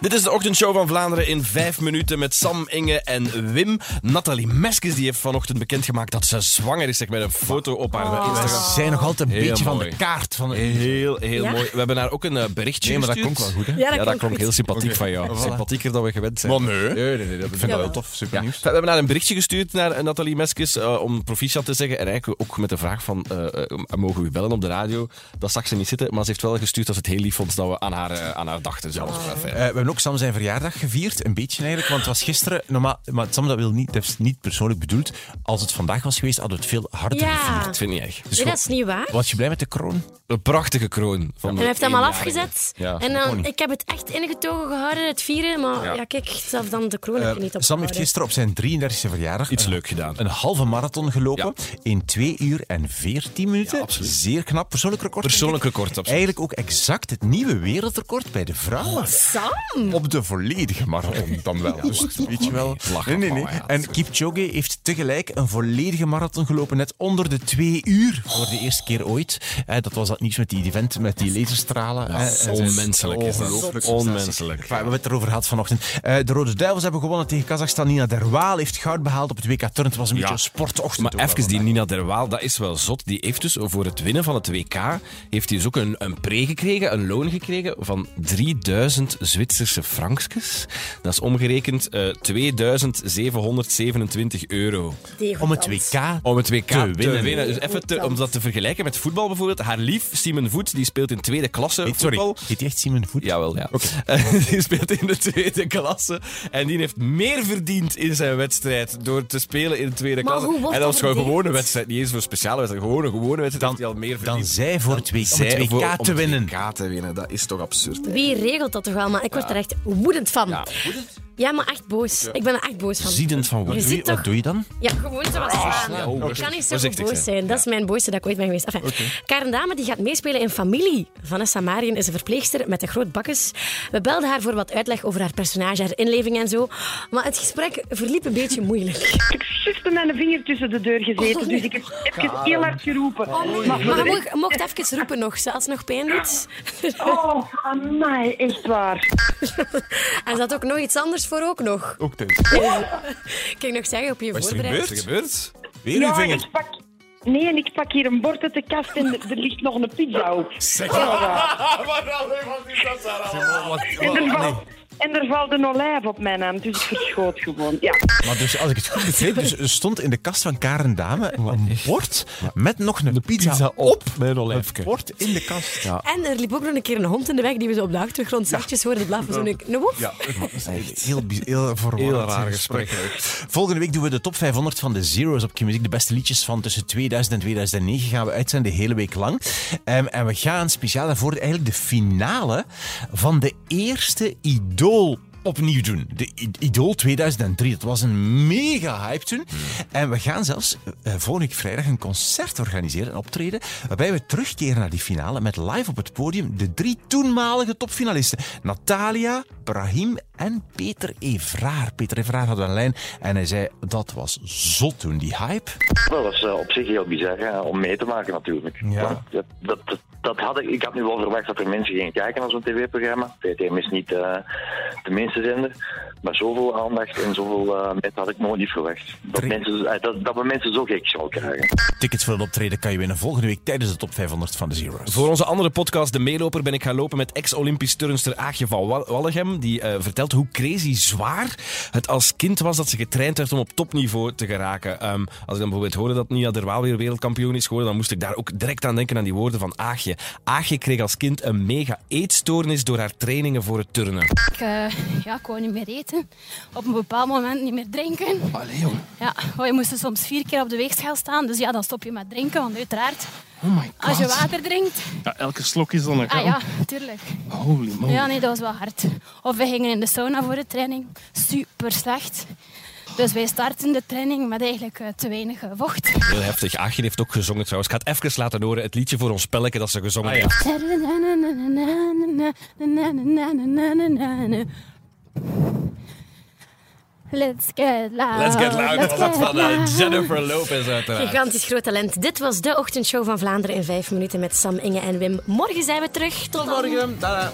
Dit is de ochtendshow van Vlaanderen in vijf minuten met Sam, Inge en Wim. Nathalie Meskes die heeft vanochtend bekendgemaakt dat ze zwanger is zeg, met een foto op haar We Instagram. zijn nog altijd een Heel beetje van de kaart. Van. Heel, heel Ja? mooi. We hebben haar ook een eh, berichtje Nee, maar dat klonk wel goed, hè? Ja, dat, Ja, dat klonk goed. heel sympathiek van jou. Voilà. Sympathieker dan we gewend zijn. Maar nee. nee, nee, nee, dat vind ik wel. wel tof, super Ja. nieuws. We hebben haar een berichtje gestuurd naar eh, Nathalie Meskes eh, om proficiat te zeggen. En eigenlijk ook met de vraag van, mogen we u bellen op de radio? Dat zag ze niet zitten, maar ze heeft wel gestuurd dat ze het heel lief vond dat we aan haar, aan haar dachten. Zelf. Eh, we hebben ook Sam zijn verjaardag gevierd, een beetje eigenlijk, want het was gisteren, normaal, maar Sam dat wil niet, dat is niet persoonlijk bedoeld. Als het vandaag was geweest, hadden we het veel harder Ja. gevierd. Dat vind ik niet echt. Dus Nee, dat is niet waar. Was je blij met de kroon? Een prachtige kroon. Van En hij heeft hem al afgezet. Ja. en dan, ik heb het echt ingetogen gehouden, het vieren. Maar Ja. ja, kijk, zelfs dan de kroon heb je niet op Sam heeft gisteren op zijn 33e verjaardag Iets een, leuk gedaan. een halve marathon gelopen in 2 uur en 14 minuten. Ja, absoluut. Zeer knap, persoonlijk record. Persoonlijk record, absoluut. Eigenlijk ook exact het nieuwe wereldrecord bij de vrouwen. Sam! Op de volledige marathon dan wel. dus weet je wel. Lachen. Nee, nee, nee. Oh, ja, en Kipchoge heeft tegelijk een volledige marathon gelopen, net onder de twee uur. Voor de eerste keer ooit. Eh, dat was dat nieuws met die event met die laserstralen. eh, Onmenselijk is dat. Onmenselijk. Enfin, we hebben het erover gehad vanochtend. Eh, de Rode Duivels hebben gewonnen tegen Kazachstan. Nina Derwaal heeft goud behaald op het WK Turn. Het was een Ja. beetje een sportochtend. Maar even, die. Nina Derwaal, dat is wel zot. Die heeft dus voor het winnen van het WK heeft hij dus ook een, een pre gekregen, een loon gekregen van 3000 Zwitserse frankjes. Dat is omgerekend eh 2727 euro. Om het WK Om het WK te winnen. winnen. Dus even te- om dat te vergelijken met voetbal bijvoorbeeld. Haar lief, Simon Voet, die speelt in tweede klasse Sorry, voetbal. heet die echt Simon Voet? Jawel, ja. Eh, die speelt in de tweede klasse. En die heeft meer verdiend in zijn wedstrijd door te spelen in de tweede Maar klasse. hoe wordt en dat was dat gewoon een gewone wedstrijd. Niet eens voor speciale wedstrijd. Gewoon een gewone wedstrijd. Dan- hij al meer Dan verdiend. zij voor het WK, om om te het winnen. WK te winnen, dat is toch absurd. Wie regelt dat toch wel? Maar ik word er echt woedend van. Ja. Ja, maar echt boos. Ik ben er echt boos van. Ziedend van Je woede. ziet Doe je- toch- Wat doe je dan? Ja, gewoon zoals slaan. ja, oh, Ik kan niet zo voorzichtig boos zijn. zijn. Dat is mijn boosste dat ik ooit ben geweest. Enfin, Karen Dame die gaat meespelen in Familie. Vanessa Marien is een verpleegster met een groot bakkes. We belden haar voor wat uitleg over haar personage, haar inleving en zo. Maar het gesprek verliep een beetje moeilijk. Ik heb met een vinger tussen de deur gezeten, dus ik heb even heel hard geroepen. maar voor Maar rest... mocht, mocht even roepen nog, zelfs nog pijn doet. Oh, amai, echt waar. En ze had ook nog iets anders voor ook nog. Ook thuis. Kan ik nog zeggen op je Wat is er voorbereid? Wat is er gebeurd? Weer uw Ja, vinger. ik pak... Nee, en ik pak hier een bord uit de kast en er ligt nog een pizza op. Zeg En er, valt, en er valt een olijf op mijn hand, dus ik verschoot gewoon. Ja. Maar dus, als ik het goed begreep, dus er stond in de kast van Karen Dame een bord met nog een pizza, op. Met een Een olijfje. bord in de kast. Ja. En er liep ook nog een keer een hond in de weg die we zo op de achtergrond zachtjes hoorden blaffen. Zo'n een woef. Ja, dat is echt heel, heel verwarrend. Heel raar gesprek. Volgende week doen we de top 500 van de Zero's op Q-Music. De beste liedjes van tussen 2000 en 2009 gaan we uitzenden de hele week lang. Ehm, en we gaan speciaal daarvoor eigenlijk de finale van de eerste Idol opnieuw doen. De Idol 2003. Dat was een mega hype toen. En we gaan zelfs volgende week vrijdag een concert organiseren, een optreden, waarbij we terugkeren naar die finale met live op het podium de drie toenmalige topfinalisten. Natalia, Brahim en Peter Evraar. Peter Evraar had een lijn en hij zei dat was zot toen, die hype. Dat was eh, op zich heel bizar hè, om mee te maken natuurlijk. Ja. Dat, dat, dat, had ik, ik had nu wel verwacht dat er mensen gingen kijken naar zo'n tv-programma. VTM is niet eh, de minste zender. Maar zoveel aandacht en zoveel uh, met had ik nooit niet verwacht. Dat, mensen, eh, dat, dat we mensen zo gek zouden krijgen. Tickets voor het optreden kan je winnen volgende week tijdens de top 500 van de Zero's. Voor onze andere podcast, De Meeloper, ben ik gaan lopen met ex-Olympisch turnster Aagje van Wal- Wallegem. Die eh, vertelt hoe crazy zwaar het als kind was dat ze getraind werd om op topniveau te geraken. Ehm, als ik dan bijvoorbeeld hoorde dat Nia Derwaal weer wereldkampioen is geworden, dan moest ik daar ook direct aan denken aan die woorden van Aagje. Aagje kreeg als kind een mega eetstoornis door haar trainingen voor het turnen. Ik, eh, ja, ik wou niet meer eten. Op een bepaald moment niet meer drinken. Allee, jongen. Ja, want je moest soms vier keer op de weegschaal staan. Dus ja, dan stop je met drinken. Want uiteraard, Oh my god. als je water drinkt... Ja, elke slok is dan een Ah ja, tuurlijk. Holy moly. Ja, nee, dat was wel hard. Of we gingen in de sauna voor de training. Super slecht. Dus wij starten de training met eigenlijk eh, te weinig eh, vocht. Heel heftig. Aagje heeft ook gezongen trouwens. Ik ga het even laten horen, het liedje voor ons spelletje dat ze gezongen heeft. Let's get loud. Let's get loud. Let's Dat was get van eh, loud. Jennifer Lopez uiteraard. Gigantisch groot talent. Dit was de ochtendshow van Vlaanderen in vijf minuten met Sam, Inge en Wim. Morgen zijn we terug. Tot, dan. Morgen. Tada.